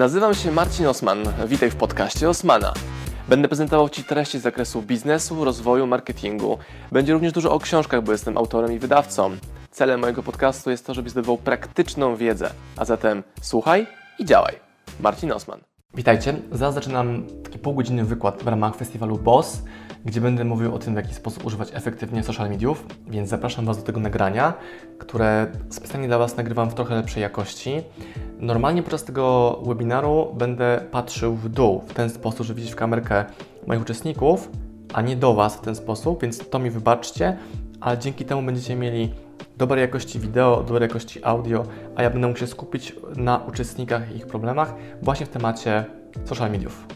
Nazywam się Marcin Osman. Witaj w podcaście Osmana. Będę prezentował Ci treści z zakresu biznesu, rozwoju, marketingu. Będzie również dużo o książkach, bo jestem autorem i wydawcą. Celem mojego podcastu jest to, żebyś zdobywał praktyczną wiedzę. A zatem słuchaj i działaj. Marcin Osman. Witajcie. Zaraz zaczynam taki półgodzinny wykład w ramach festiwalu BOSS, gdzie będę mówił o tym, w jaki sposób używać efektywnie social mediów, więc zapraszam Was do tego nagrania, które specjalnie dla Was nagrywam w trochę lepszej jakości. Normalnie podczas tego webinaru będę patrzył w dół, w ten sposób, że widzieć w kamerkę moich uczestników, a nie do Was w ten sposób, więc to mi wybaczcie, ale dzięki temu będziecie mieli dobrej jakości wideo, dobrej jakości audio, a ja będę mógł się skupić na uczestnikach i ich problemach właśnie w temacie social mediów.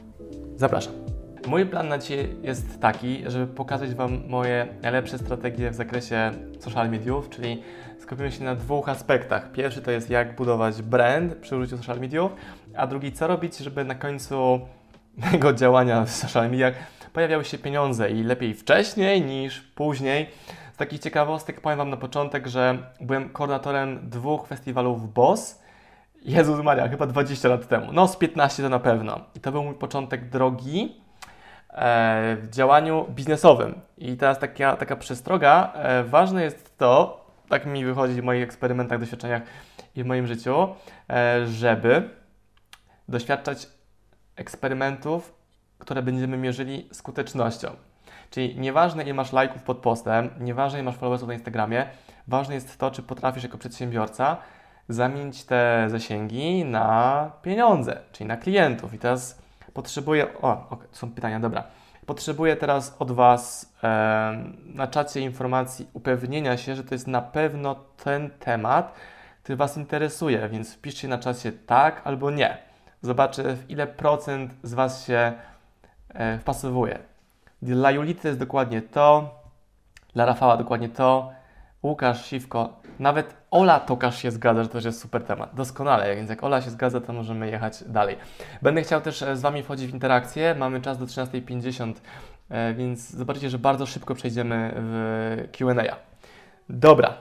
Zapraszam. Mój plan na dzisiaj jest taki, żeby pokazać Wam moje najlepsze strategie w zakresie social mediów, czyli skupimy się na dwóch aspektach. Pierwszy to jest jak budować brand przy użyciu social mediów, a drugi co robić, żeby na końcu tego działania w social mediach pojawiały się pieniądze i lepiej wcześniej niż później. Z takich ciekawostek powiem Wam na początek, że byłem koordynatorem dwóch festiwalów BOSS. Jezus Maria, chyba 20 lat temu. No, z 15 to na pewno. I to był mój początek drogi w działaniu biznesowym. I teraz taka, taka przestroga. E, ważne jest to, tak mi wychodzi w moich eksperymentach, doświadczeniach i w moim życiu, e, żeby doświadczać eksperymentów, które będziemy mierzyli skutecznością. Czyli nieważne ile masz lajków pod postem, nieważne ile masz followersów na Instagramie, ważne jest to, czy potrafisz jako przedsiębiorca zamienić te zasięgi na pieniądze, czyli na klientów. I teraz potrzebuję. O, okay, są pytania, dobra. Potrzebuję teraz od Was e, na czacie informacji, upewnienia się, że to jest na pewno ten temat, który Was interesuje, więc wpiszcie na czacie tak albo nie. Zobaczę, w ile procent z Was się e, wpasowuje. Dla Julity jest dokładnie to, dla Rafała dokładnie to, Łukasz, Siwko, nawet Ola Tokarz się zgadza, że to też jest super temat. Doskonale, więc jak Ola się zgadza, to możemy jechać dalej. Będę chciał też e, z Wami wchodzić w interakcję. Mamy czas do 13.50, e, więc zobaczycie, że bardzo szybko przejdziemy w QA. Dobra.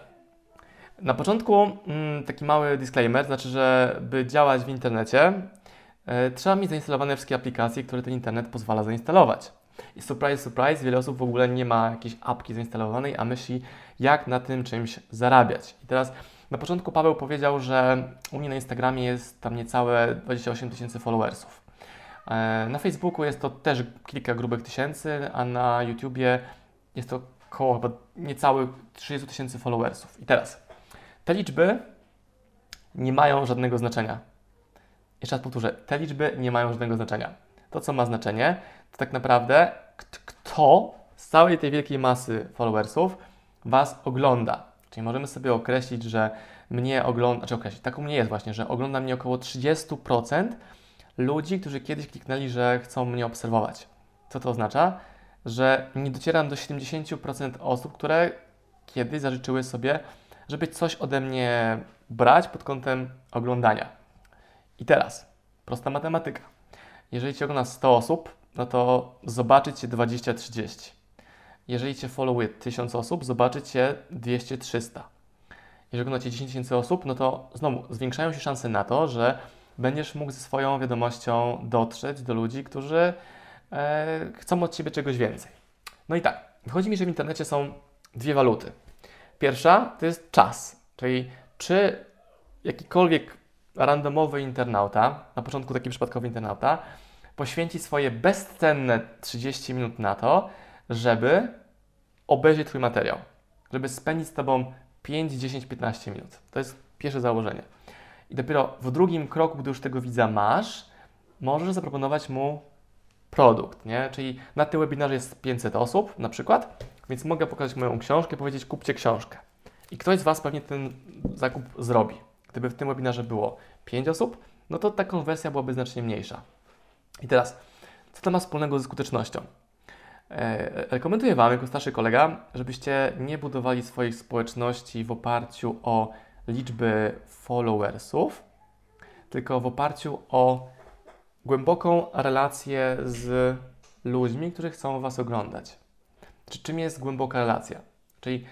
Na początku mm, taki mały disclaimer, znaczy, że by działać w internecie, e, trzeba mieć zainstalowane wszystkie aplikacje, które ten internet pozwala zainstalować. I surprise, surprise, wiele osób w ogóle nie ma jakiejś apki zainstalowanej, a myśli, jak na tym czymś zarabiać. I teraz na początku Paweł powiedział, że u mnie na Instagramie jest tam niecałe 28 tysięcy followersów. E, na Facebooku jest to też kilka grubych tysięcy, a na YouTubie jest to około chyba niecałych 30 tysięcy followersów. I teraz te liczby nie mają żadnego znaczenia. Jeszcze raz powtórzę, te liczby nie mają żadnego znaczenia. To, co ma znaczenie, to tak naprawdę kto z całej tej wielkiej masy followersów Was ogląda. Czyli możemy sobie określić, że mnie ogląda, znaczy określić, tak u mnie jest właśnie, że ogląda mnie około 30% ludzi, którzy kiedyś kliknęli, że chcą mnie obserwować. Co to oznacza? Że nie docieram do 70% osób, które kiedyś zażyczyły sobie, żeby coś ode mnie brać pod kątem oglądania. I teraz, prosta matematyka. Jeżeli Cię ogląda 100 osób, no to zobaczyć Cię 20-30. Jeżeli Cię followuje 1000 osób, zobaczyć Cię 200-300. Jeżeli oglądacie 10 tysięcy osób, no to znowu zwiększają się szanse na to, że będziesz mógł ze swoją wiadomością dotrzeć do ludzi, którzy e, chcą od Ciebie czegoś więcej. No i tak, wychodzi mi, że w internecie są dwie waluty. Pierwsza to jest czas, czyli czy jakikolwiek randomowy internauta, na początku taki przypadkowy internauta, poświęci swoje bezcenne 30 minut na to, żeby obejrzeć Twój materiał, żeby spędzić z Tobą 5, 10, 15 minut. To jest pierwsze założenie. I dopiero w drugim kroku, gdy już tego widza masz, możesz zaproponować mu produkt, nie? Czyli na tym webinarze jest 500 osób na przykład, więc mogę pokazać moją książkę, powiedzieć kupcie książkę. I ktoś z Was pewnie ten zakup zrobi. Gdyby w tym webinarze było 5 osób, no to ta konwersja byłaby znacznie mniejsza. I teraz, co to ma wspólnego ze skutecznością? E, rekomenduję Wam, jako starszy kolega, żebyście nie budowali swoich społeczności w oparciu o liczby followersów, tylko w oparciu o głęboką relację z ludźmi, którzy chcą Was oglądać. Czy czym jest głęboka relacja? Czyli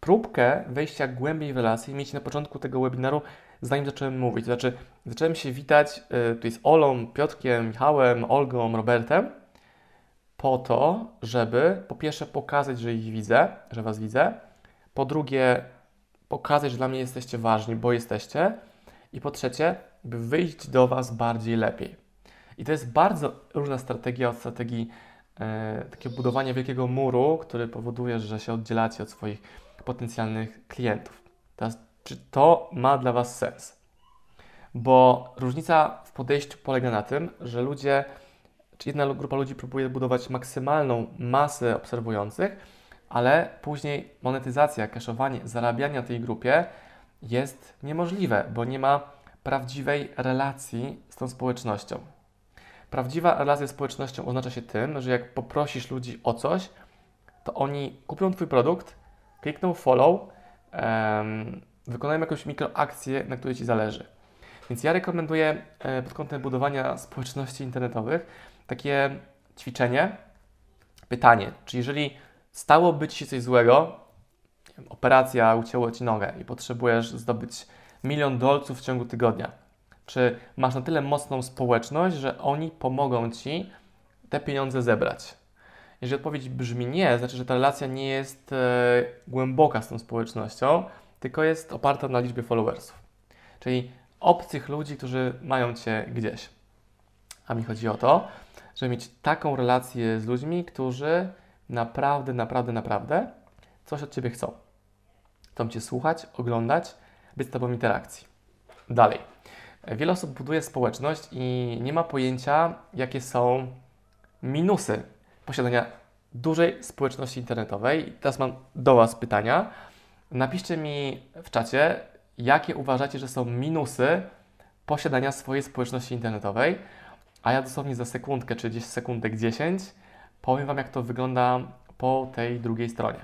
próbkę wejścia głębiej w relację mieć na początku tego webinaru zanim zacząłem mówić. To znaczy, zacząłem się witać y, tutaj z Olą, Piotrkiem, Michałem, Olgą, Robertem, po to, żeby po pierwsze pokazać, że ich widzę, że Was widzę, po drugie pokazać, że dla mnie jesteście ważni, bo jesteście, i po trzecie, by wyjść do Was bardziej lepiej. I to jest bardzo różna strategia od strategii e, takiego budowania wielkiego muru, który powoduje, że się oddzielacie od swoich potencjalnych klientów. Teraz, czy to ma dla Was sens? Bo różnica w podejściu polega na tym, że ludzie, czy jedna grupa ludzi próbuje budować maksymalną masę obserwujących, ale później monetyzacja, kaszowanie, zarabianie na tej grupie jest niemożliwe, bo nie ma prawdziwej relacji z tą społecznością. Prawdziwa relacja z społecznością oznacza się tym, że jak poprosisz ludzi o coś, to oni kupią Twój produkt, klikną follow, um, wykonają jakąś mikroakcję, na której Ci zależy. Więc ja rekomenduję e, pod kątem budowania społeczności internetowych takie ćwiczenie, pytanie, czy jeżeli stałoby Ci się coś złego, operacja ucięło Ci nogę i potrzebujesz zdobyć milion dolców w ciągu tygodnia, czy masz na tyle mocną społeczność, że oni pomogą Ci te pieniądze zebrać? Jeżeli odpowiedź brzmi nie, znaczy, że ta relacja nie jest e, głęboka z tą społecznością, tylko jest oparta na liczbie followersów. Czyli obcych ludzi, którzy mają Cię gdzieś. A mi chodzi o to, żeby mieć taką relację z ludźmi, którzy naprawdę, naprawdę, naprawdę coś od Ciebie chcą. Chcą Cię słuchać, oglądać, być z Tobą w interakcji. Dalej. Wiele osób buduje społeczność i nie ma pojęcia, jakie są minusy posiadania dużej społeczności internetowej. Teraz mam do Was pytania. Napiszcie mi w czacie, jakie uważacie, że są minusy posiadania swojej społeczności internetowej, a ja dosłownie za sekundkę, czy gdzieś sekundek 10 powiem Wam, jak to wygląda po tej drugiej stronie.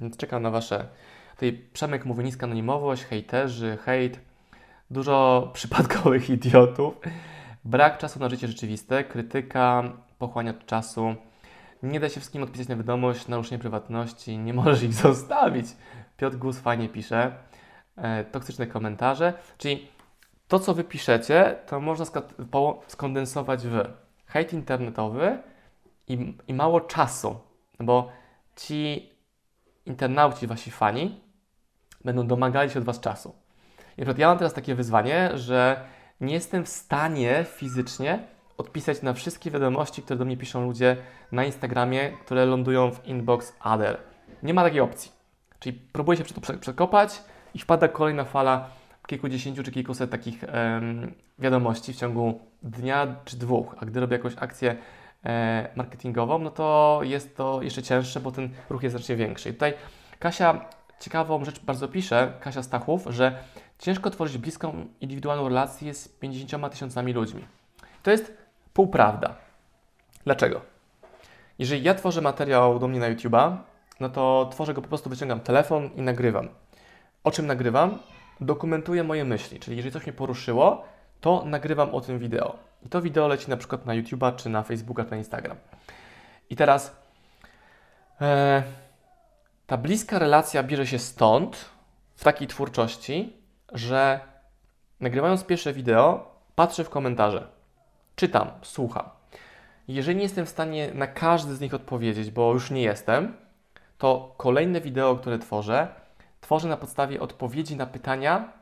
Więc czekam na Wasze. Tutaj Przemek mówi niska anonimowość, hejterzy, hejt, dużo przypadkowych idiotów, brak czasu na życie rzeczywiste, krytyka, pochłania czasu, nie da się wszystkim odpisać na wiadomość, naruszenie prywatności, nie możesz ich zostawić. Piotr Gus fajnie pisze, e, toksyczne komentarze, czyli to, co wy piszecie, to można skondensować w hejt internetowy i, i mało czasu, bo ci internauci, wasi fani, będą domagali się od was czasu. I ja mam teraz takie wyzwanie, że nie jestem w stanie fizycznie odpisać na wszystkie wiadomości, które do mnie piszą ludzie na Instagramie, które lądują w inbox other. Nie ma takiej opcji. Czyli próbuję się przed to przekopać i wpada kolejna fala kilkudziesięciu czy kilkuset takich wiadomości w ciągu dnia czy dwóch. A gdy robię jakąś akcję e, marketingową, no to jest to jeszcze cięższe, bo ten ruch jest znacznie większy. I tutaj Kasia ciekawą rzecz bardzo pisze, Kasia Stachów, że ciężko tworzyć bliską, indywidualną relację z 50 tysiącami ludźmi. To jest półprawda. Dlaczego? Jeżeli ja tworzę materiał do mnie na YouTube'a, no to tworzę go po prostu, wyciągam telefon i nagrywam. O czym nagrywam? Dokumentuję moje myśli, czyli jeżeli coś mnie poruszyło, to nagrywam o tym wideo. I to wideo leci na przykład na YouTube'a, czy na Facebooka, czy na Instagram. I teraz e, ta bliska relacja bierze się stąd, w takiej twórczości, że nagrywając pierwsze wideo, patrzę w komentarze, czytam, słucham. Jeżeli nie jestem w stanie na każdy z nich odpowiedzieć, bo już nie jestem, to kolejne wideo, które tworzę, tworzę na podstawie odpowiedzi na pytania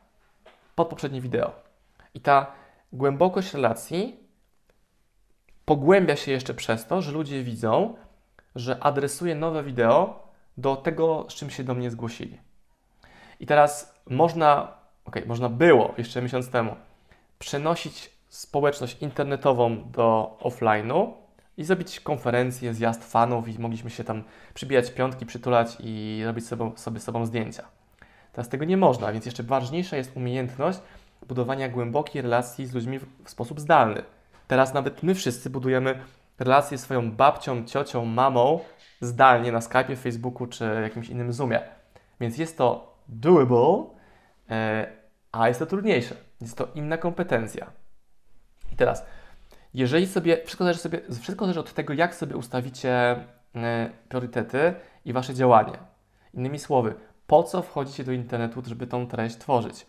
pod poprzednie wideo. I ta głębokość relacji pogłębia się jeszcze przez to, że ludzie widzą, że adresuję nowe wideo do tego, z czym się do mnie zgłosili. I teraz można, ok, można było jeszcze miesiąc temu przenosić społeczność internetową do offline'u i zrobić konferencję, zjazd fanów i mogliśmy się tam przybijać piątki, przytulać i robić sobie, sobie sobą zdjęcia. Teraz tego nie można, więc jeszcze ważniejsza jest umiejętność budowania głębokiej relacji z ludźmi w sposób zdalny. Teraz nawet my wszyscy budujemy relacje z swoją babcią, ciocią, mamą zdalnie na Skype, Facebooku czy jakimś innym Zoomie. Więc jest to doable, e, a jest to trudniejsze. Jest to inna kompetencja. I teraz, jeżeli sobie, wszystko zależy, sobie, wszystko zależy od tego, jak sobie ustawicie e, priorytety i wasze działanie. Innymi słowy, po co wchodzicie do internetu, żeby tą treść tworzyć?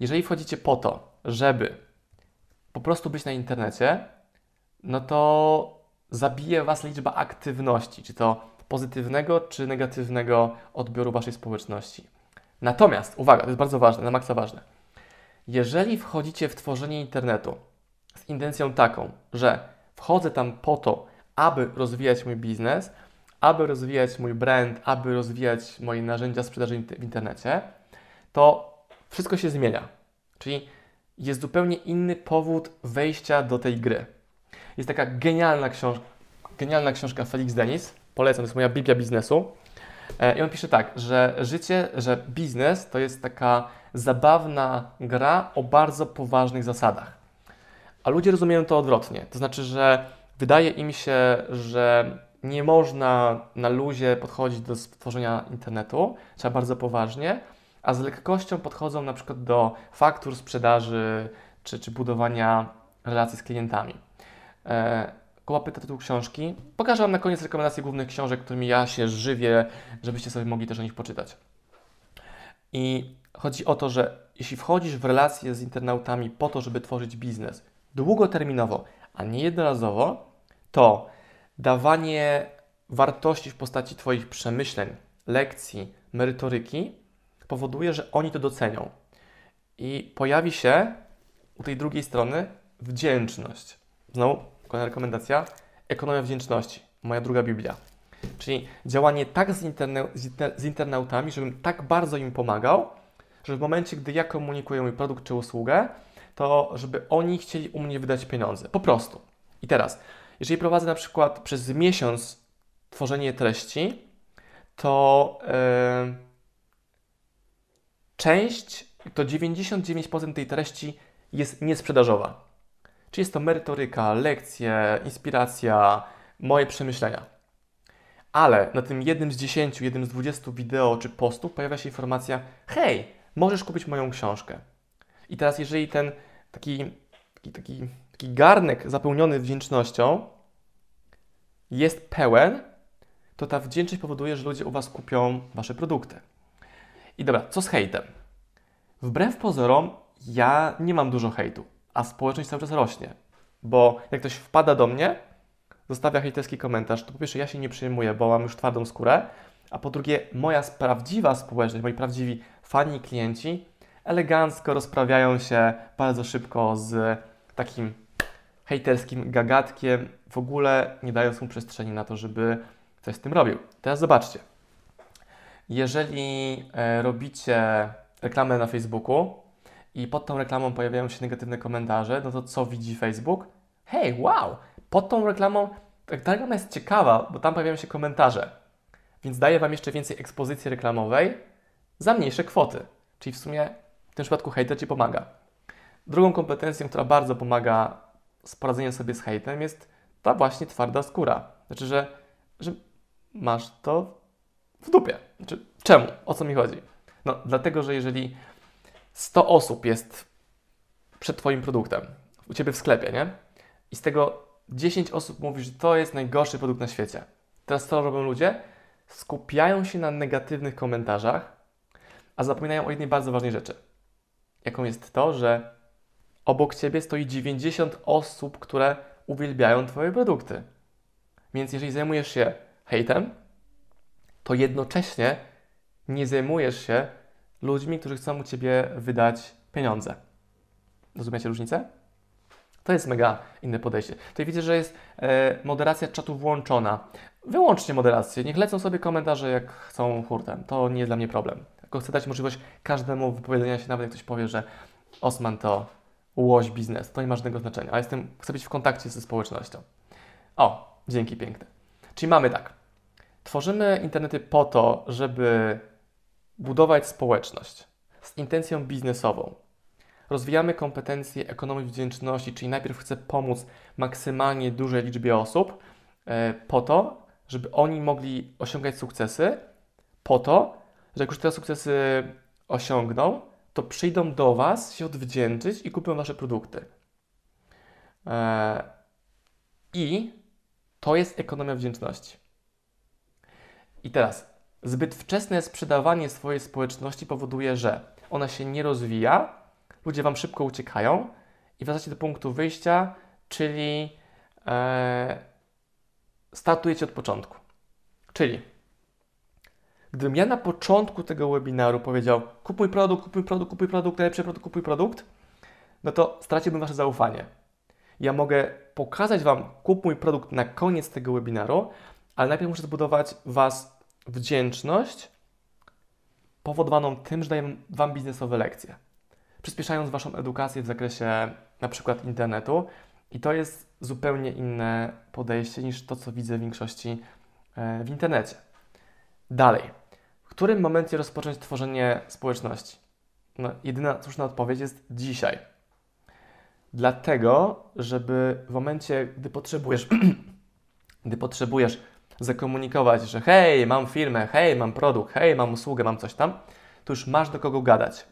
Jeżeli wchodzicie po to, żeby po prostu być na internecie, no to zabije Was liczba aktywności, czy to pozytywnego, czy negatywnego odbioru Waszej społeczności. Natomiast, uwaga, to jest bardzo ważne, na maksa ważne. Jeżeli wchodzicie w tworzenie internetu z intencją taką, że wchodzę tam po to, aby rozwijać mój biznes, aby rozwijać mój brand, aby rozwijać moje narzędzia sprzedaży w internecie, to wszystko się zmienia. Czyli jest zupełnie inny powód wejścia do tej gry. Jest taka genialna książka, genialna książka Felix Denis, polecam, to jest moja Biblia biznesu. E, I on pisze tak, że życie, że biznes to jest taka zabawna gra o bardzo poważnych zasadach. A ludzie rozumieją to odwrotnie. To znaczy, że wydaje im się, że nie można na luzie podchodzić do stworzenia internetu, trzeba bardzo poważnie, a z lekkością podchodzą na przykład do faktur sprzedaży czy, czy budowania relacji z klientami. E, Koła pyta tytuł książki. Pokażę Wam na koniec rekomendacje głównych książek, którymi ja się żywię, żebyście sobie mogli też o nich poczytać. I chodzi o to, że jeśli wchodzisz w relacje z internautami po to, żeby tworzyć biznes długoterminowo, a nie jednorazowo, to dawanie wartości w postaci Twoich przemyśleń, lekcji, merytoryki powoduje, że oni to docenią. I pojawi się u tej drugiej strony wdzięczność. Znowu, kolejna rekomendacja: ekonomia wdzięczności. Moja druga Biblia. Czyli działanie tak z, interne, z internautami, żebym tak bardzo im pomagał, że w momencie, gdy ja komunikuję mój produkt czy usługę, to żeby oni chcieli u mnie wydać pieniądze. Po prostu. I teraz, jeżeli prowadzę na przykład przez miesiąc tworzenie treści, to yy, część, to 99% tej treści jest niesprzedażowa. Czy jest to merytoryka, lekcje, inspiracja, moje przemyślenia. Ale na tym jednym z 10, jednym z 20 wideo czy postów pojawia się informacja: hej, możesz kupić moją książkę. I teraz, jeżeli ten taki, taki, taki, taki garnek zapełniony wdzięcznością jest pełen, to ta wdzięczność powoduje, że ludzie u Was kupią Wasze produkty. I dobra, co z hejtem? Wbrew pozorom, ja nie mam dużo hejtu, a społeczność cały czas rośnie. Bo jak ktoś wpada do mnie, zostawia hejterski komentarz, to po pierwsze ja się nie przejmuję, bo mam już twardą skórę, a po drugie moja prawdziwa społeczność, moi prawdziwi fani i klienci elegancko rozprawiają się bardzo szybko z takim hejterskim gagatkiem, w ogóle nie dając mu przestrzeni na to, żeby coś z tym robił. Teraz zobaczcie. Jeżeli e, robicie reklamę na Facebooku i pod tą reklamą pojawiają się negatywne komentarze, no to co widzi Facebook? Hej, wow! Pod tą reklamą ta reklama jest ciekawa, bo tam pojawiają się komentarze, więc daje Wam jeszcze więcej ekspozycji reklamowej za mniejsze kwoty. Czyli w sumie w tym przypadku hejter Ci pomaga. Drugą kompetencją, która bardzo pomaga z poradzeniem sobie z hejtem jest ta właśnie twarda skóra. Znaczy, że, że masz to w dupie. Znaczy, czemu? O co mi chodzi? No, dlatego, że jeżeli 100 osób jest przed Twoim produktem, u Ciebie w sklepie, nie? I z tego 10 osób mówi, że to jest najgorszy produkt na świecie. Teraz co robią ludzie? Skupiają się na negatywnych komentarzach, a zapominają o jednej bardzo ważnej rzeczy. Jaką jest to, że obok Ciebie stoi 90 osób, które uwielbiają Twoje produkty. Więc jeżeli zajmujesz się hejtem, to jednocześnie nie zajmujesz się ludźmi, którzy chcą u Ciebie wydać pieniądze. Rozumiecie różnicę? To jest mega inne podejście. Tutaj widzę, że jest e, moderacja czatu włączona. Wyłączcie moderację, niech lecą sobie komentarze jak chcą hurtem. To nie jest dla mnie problem. Tylko chcę dać możliwość każdemu wypowiedzenia się, nawet jak ktoś powie, że Osman to łoś biznes. To nie ma żadnego znaczenia. A jestem, chcę być w kontakcie ze społecznością. O, dzięki piękne. Czyli mamy tak. Tworzymy internety po to, żeby budować społeczność z intencją biznesową. Rozwijamy kompetencje ekonomii wdzięczności, czyli najpierw chcę pomóc maksymalnie dużej liczbie osób e, po to, żeby oni mogli osiągać sukcesy, po to, że jak już te sukcesy osiągną, to przyjdą do Was się odwdzięczyć i kupią Wasze produkty. E, I to jest ekonomia wdzięczności. I teraz, zbyt wczesne sprzedawanie swojej społeczności powoduje, że ona się nie rozwija, ludzie Wam szybko uciekają i wracacie do punktu wyjścia, czyli e, startujecie od początku. Czyli gdybym ja na początku tego webinaru powiedział kup mój produkt, kup mój produkt, kup mój produkt, najlepszy produkt, kup mój produkt, no to straciłbym Wasze zaufanie. Ja mogę pokazać Wam kup mój produkt na koniec tego webinaru, ale najpierw muszę zbudować Was wdzięczność powodowaną tym, że daję Wam biznesowe lekcje, przyspieszając Waszą edukację w zakresie na przykład internetu i to jest zupełnie inne podejście niż to, co widzę w większości e, w internecie. Dalej, którym momencie rozpocząć tworzenie społeczności? No, jedyna słuszna odpowiedź jest dzisiaj. Dlatego, żeby w momencie, gdy potrzebujesz, gdy potrzebujesz zakomunikować, że hej, mam firmę, hej, mam produkt, hej, mam usługę, mam coś tam, to już masz do kogo gadać.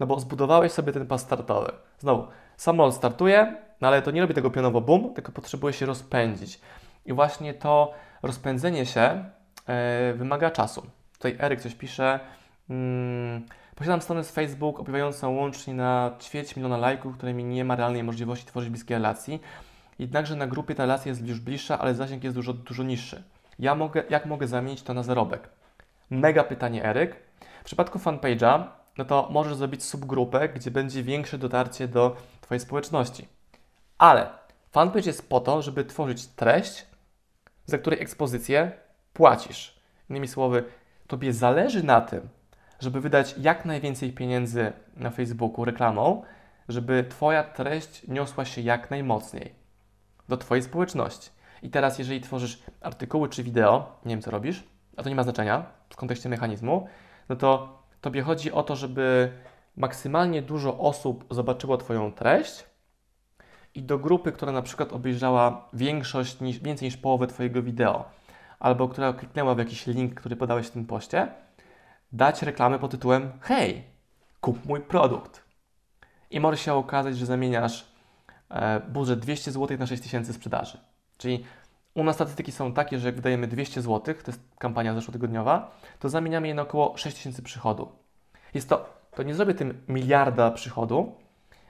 No bo zbudowałeś sobie ten pas startowy. Znowu, samolot startuje, no ale to nie robi tego pionowo bum, tylko potrzebuje się rozpędzić. I właśnie to rozpędzenie się yy, wymaga czasu. Tutaj Eryk coś pisze. Hmm, posiadam stronę z Facebook opiewającą łącznie na ćwierć miliona lajków, którymi nie ma realnej możliwości tworzyć bliskiej relacji. Jednakże na grupie ta relacja jest już bliższa, ale zasięg jest dużo, dużo niższy. Ja mogę, jak mogę zamienić to na zarobek? Mega pytanie, Eryk. W przypadku fanpage'a, no to możesz zrobić subgrupę, gdzie będzie większe dotarcie do Twojej społeczności. Ale fanpage jest po to, żeby tworzyć treść, za której ekspozycję płacisz. Innymi słowy, Tobie zależy na tym, żeby wydać jak najwięcej pieniędzy na Facebooku reklamą, żeby Twoja treść niosła się jak najmocniej do Twojej społeczności. I teraz, jeżeli tworzysz artykuły czy wideo, nie wiem co robisz, a to nie ma znaczenia w kontekście mechanizmu, no to Tobie chodzi o to, żeby maksymalnie dużo osób zobaczyło Twoją treść i do grupy, która na przykład obejrzała większość, niż, więcej niż połowę Twojego wideo, albo która kliknęła w jakiś link, który podałeś w tym poście, dać reklamę pod tytułem Hej, kup mój produkt. I może się okazać, że zamieniasz e, budżet 200 zł na 6000 sprzedaży. Czyli u nas statystyki są takie, że jak wydajemy 200 zł, to jest kampania zeszłotygodniowa, to zamieniamy je na około 6000 przychodu. Jest to, to nie zrobię tym miliarda przychodu,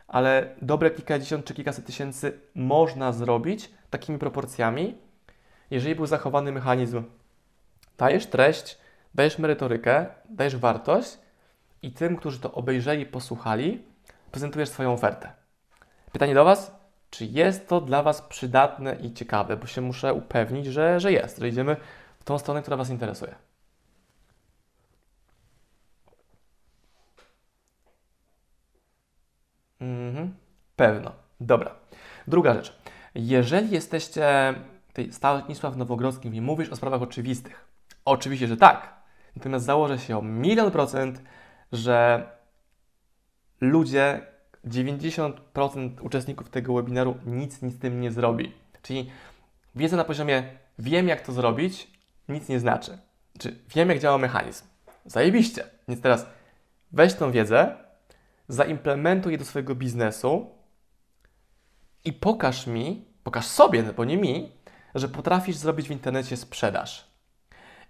ale dobre kilkadziesiąt czy kilkaset tysięcy można zrobić takimi proporcjami, jeżeli był zachowany mechanizm dajesz treść, dajesz merytorykę, dajesz wartość i tym, którzy to obejrzeli, posłuchali, prezentujesz swoją ofertę. Pytanie do Was, czy jest to dla Was przydatne i ciekawe, bo się muszę upewnić, że, że jest, że idziemy w tą stronę, która Was interesuje. Mhm. Pewno. Dobra. Druga rzecz. Jeżeli jesteście tej Stanisław Nowogrodzkim i mówisz o sprawach oczywistych, oczywiście, że tak. Natomiast założę się o milion procent, że ludzie, 90% uczestników tego webinaru nic, nic z tym nie zrobi. Czyli wiedza na poziomie wiem, jak to zrobić, nic nie znaczy. Czy wiem, jak działa mechanizm. Zajebiście. Więc teraz weź tą wiedzę, zaimplementuj je do swojego biznesu i pokaż mi, pokaż sobie, bo nie mi, że potrafisz zrobić w internecie sprzedaż.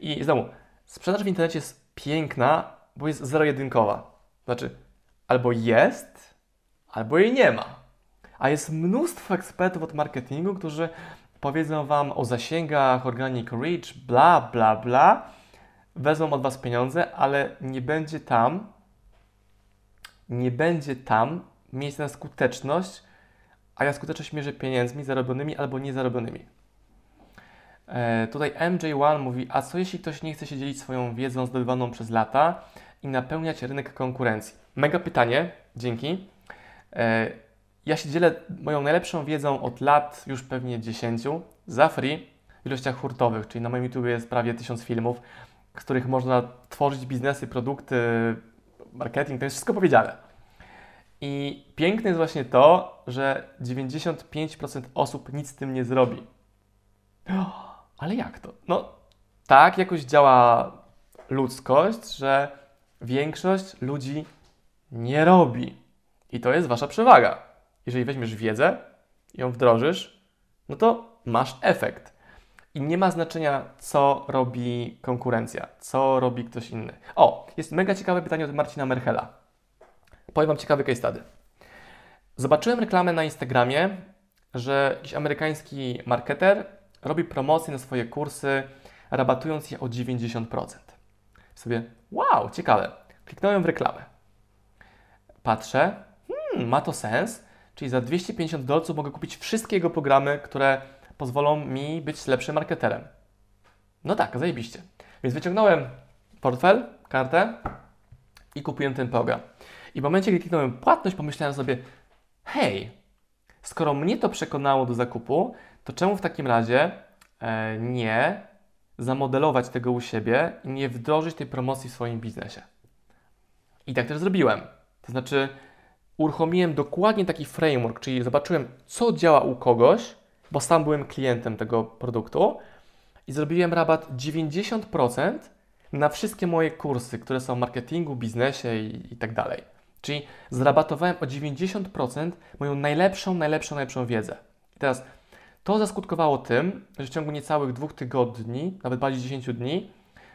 I znowu, sprzedaż w internecie jest piękna, bo jest zero-jedynkowa. Znaczy, albo jest, albo jej nie ma. A jest mnóstwo ekspertów od marketingu, którzy powiedzą Wam o zasięgach, organic reach, bla, bla, bla. Wezmą od Was pieniądze, ale nie będzie tam, nie będzie tam miejsca na skuteczność, a ja skuteczność mierzę pieniędzmi zarobionymi albo niezarobionymi. E, tutaj MJ1 mówi, a co jeśli ktoś nie chce się dzielić swoją wiedzą zdobywaną przez lata i napełniać rynek konkurencji? Mega pytanie, dzięki. E, ja się dzielę moją najlepszą wiedzą od lat, już pewnie 10, za free w ilościach hurtowych, czyli na moim YouTube jest prawie 1000 filmów, z których można tworzyć biznesy, produkty, marketing, to jest wszystko powiedziane. I piękne jest właśnie to, że 95% osób nic z tym nie zrobi. Ale jak to? No, tak jakoś działa ludzkość, że większość ludzi nie robi. I to jest wasza przewaga. Jeżeli weźmiesz wiedzę i ją wdrożysz, no to masz efekt. I nie ma znaczenia, co robi konkurencja, co robi ktoś inny. O, jest mega ciekawe pytanie od Marcina Merchela. Powiem Wam ciekawy case study. Zobaczyłem reklamę na Instagramie, że jakiś amerykański marketer robi promocje na swoje kursy, rabatując je o 90%. Sobie, wow, ciekawe. Kliknąłem w reklamę. Patrzę, hmm, ma to sens, czyli za 250 dolców mogę kupić wszystkie jego programy, które pozwolą mi być lepszym marketerem. No tak, zajebiście. Więc wyciągnąłem portfel, kartę i kupiłem ten program. I w momencie, gdy kliknąłem płatność, pomyślałem sobie, hej, skoro mnie to przekonało do zakupu, to czemu w takim razie e, nie zamodelować tego u siebie i nie wdrożyć tej promocji w swoim biznesie? I tak też zrobiłem. To znaczy, uruchomiłem dokładnie taki framework, czyli zobaczyłem, co działa u kogoś, bo sam byłem klientem tego produktu i zrobiłem rabat 90% na wszystkie moje kursy, które są w marketingu, biznesie i, i tak dalej. Czyli zrabatowałem o 90% moją najlepszą, najlepszą, najlepszą wiedzę. I teraz to zaskutkowało tym, że w ciągu niecałych dwóch tygodni, nawet bardziej 10 dni,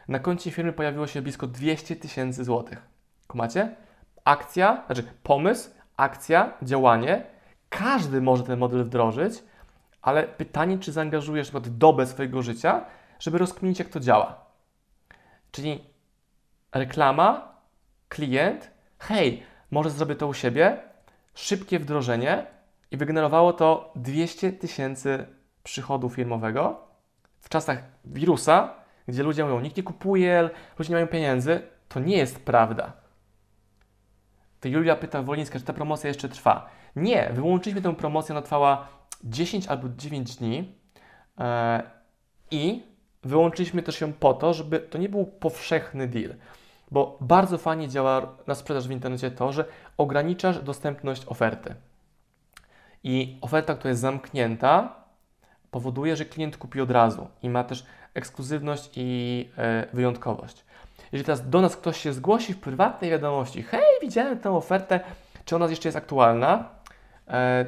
na koncie firmy pojawiło się blisko 200 tysięcy złotych. Kumacie? Akcja, znaczy pomysł, akcja, działanie. Każdy może ten model wdrożyć, ale pytanie, czy zaangażujesz na dobę swojego życia, żeby rozkminić, jak to działa. Czyli reklama, klient, hej, może zrobię to u siebie, szybkie wdrożenie i wygenerowało to 200 tysięcy przychodu firmowego w czasach wirusa, gdzie ludzie mówią, nikt nie kupuje, ludzie nie mają pieniędzy, to nie jest prawda. To Julia pyta Wolińska, czy ta promocja jeszcze trwa. Nie, wyłączyliśmy tę promocję, ona trwała 10 albo 9 dni yy, i wyłączyliśmy też ją po to, żeby to nie był powszechny deal. Bo bardzo fajnie działa na sprzedaż w internecie to, że ograniczasz dostępność oferty. I oferta, która jest zamknięta, powoduje, że klient kupi od razu i ma też ekskluzywność i e, wyjątkowość. Jeżeli teraz do nas ktoś się zgłosi w prywatnej wiadomości, hej, widziałem tę ofertę, czy ona jeszcze jest aktualna, e,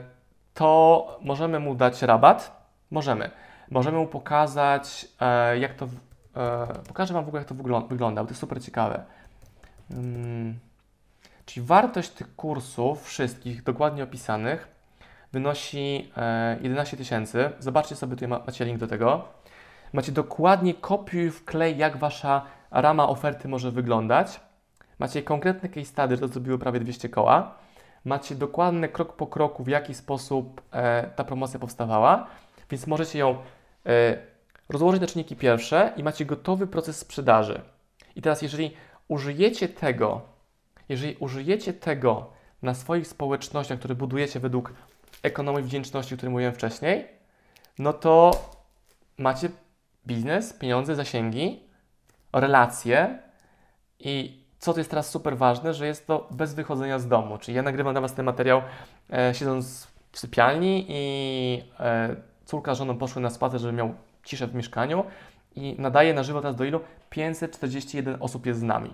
to możemy mu dać rabat. Możemy. Możemy mu pokazać, e, jak to pokażę Wam w ogóle, jak to wygląda, bo to jest super ciekawe. Hmm. Czyli wartość tych kursów, wszystkich dokładnie opisanych, wynosi 11 e, tysięcy. Zobaczcie sobie, tutaj macie link do tego. Macie dokładnie kopiuj wklej, jak Wasza rama oferty może wyglądać. Macie konkretne case study, to zrobiło prawie 200 koła. Macie dokładny krok po kroku, w jaki sposób e, ta promocja powstawała, więc możecie ją rozłożyć na czynniki pierwsze i macie gotowy proces sprzedaży. I teraz, jeżeli użyjecie tego, jeżeli użyjecie tego na swoich społecznościach, które budujecie według ekonomii wdzięczności, o której mówiłem wcześniej, no to macie biznes, pieniądze, zasięgi, relacje i co to jest teraz super ważne, że jest to bez wychodzenia z domu. Czyli ja nagrywam dla Was ten materiał e, siedząc w sypialni i e, córka z żoną poszły na spacer, żeby miał ciszę w mieszkaniu i nadaje na żywo teraz do ilu? 541 osób jest z nami.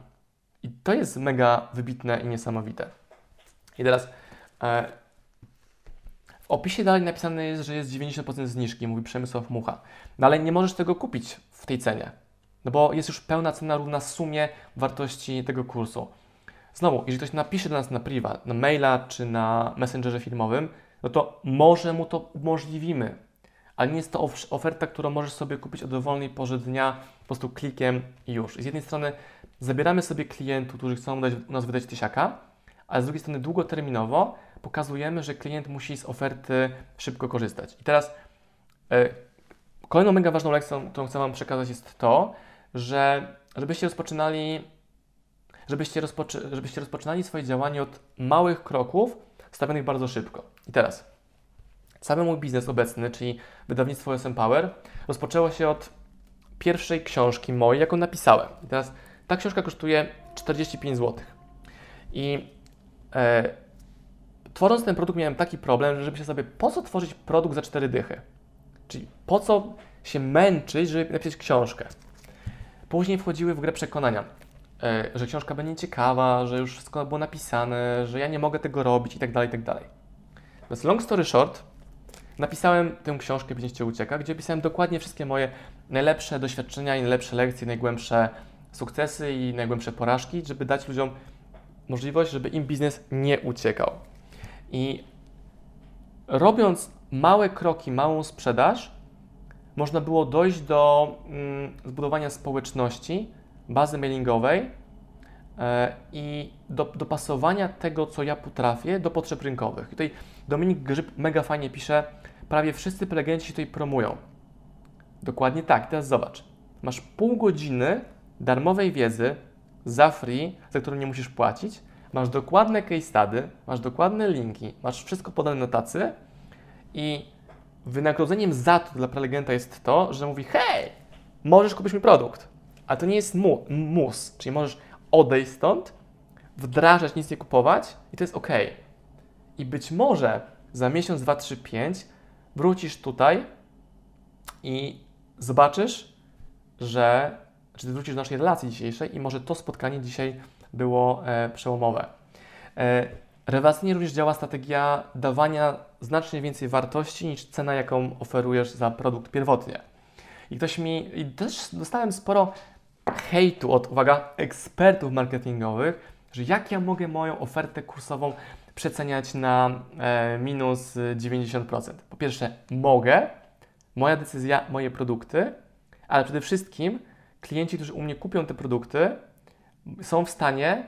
I to jest mega wybitne i niesamowite. I teraz e, w opisie dalej napisane jest, że jest 90% zniżki, mówi Przemysław Mucha. No ale nie możesz tego kupić w tej cenie, no bo jest już pełna cena równa sumie wartości tego kursu. Znowu, jeżeli ktoś napisze do nas na priwa, na maila czy na messengerze filmowym, no to może mu to umożliwimy ale nie jest to oferta, którą możesz sobie kupić o dowolnej porze dnia, po prostu klikiem i już. Z jednej strony zabieramy sobie klientów, którzy chcą dać, u nas wydać tysiaka, ale z drugiej strony długoterminowo pokazujemy, że klient musi z oferty szybko korzystać. I teraz yy, kolejną mega ważną lekcją, którą chcę Wam przekazać jest to, że żebyście rozpoczynali żebyście, rozpoczy, żebyście rozpoczynali swoje działanie od małych kroków, stawionych bardzo szybko. I teraz Cały mój biznes obecny, czyli wydawnictwo SM Power, rozpoczęło się od pierwszej książki mojej, jaką napisałem. I teraz ta książka kosztuje 45 zł. I e, tworząc ten produkt miałem taki problem, że się sobie, po co tworzyć produkt za 4 dychy? Czyli po co się męczyć, żeby napisać książkę? Później wchodziły w grę przekonania, e, że książka będzie ciekawa, że już wszystko było napisane, że ja nie mogę tego robić i tak dalej, i tak dalej. Więc long story short, napisałem tę książkę Biznesie Ucieka, gdzie opisałem dokładnie wszystkie moje najlepsze doświadczenia i najlepsze lekcje, najgłębsze sukcesy i najgłębsze porażki, żeby dać ludziom możliwość, żeby im biznes nie uciekał. I robiąc małe kroki, małą sprzedaż, można było dojść do mm, zbudowania społeczności, bazy mailingowej e, i do, dopasowania tego, co ja potrafię, do potrzeb rynkowych. I tutaj Dominik Grzyb mega fajnie pisze, prawie wszyscy prelegenci tutaj promują. Dokładnie tak, teraz zobacz. Masz pół godziny darmowej wiedzy za free, za którą nie musisz płacić, masz dokładne case study, masz dokładne linki, masz wszystko podane na tacy i wynagrodzeniem za to dla prelegenta jest to, że mówi hej, możesz kupić mi produkt, a to nie jest mu, mus, czyli możesz odejść stąd, wdrażać, nic nie kupować i to jest ok. I być może za miesiąc, dwa, trzy, pięć wrócisz tutaj i zobaczysz, że czy ty wrócisz do naszej relacji dzisiejszej i może to spotkanie dzisiaj było e, przełomowe. E, rewelacyjnie również działa strategia dawania znacznie więcej wartości niż cena, jaką oferujesz za produkt pierwotnie. I ktoś mi, i też dostałem sporo hejtu od, uwaga, ekspertów marketingowych, że jak ja mogę moją ofertę kursową przeceniać na e, minus 90%. Po pierwsze, mogę, moja decyzja, moje produkty, ale przede wszystkim klienci, którzy u mnie kupią te produkty, są w stanie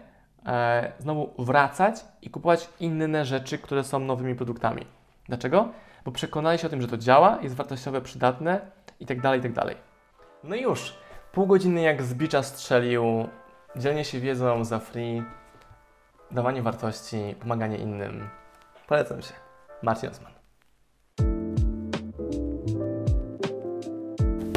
e, znowu wracać i kupować inne rzeczy, które są nowymi produktami. Dlaczego? Bo przekonali się o tym, że to działa, jest wartościowe, przydatne i tak dalej, i tak. No i już. Pół godziny jak z bicza strzelił, dzielenie się wiedzą za free, dawanie wartości, pomaganie innym. Polecam się. Marcin Osman.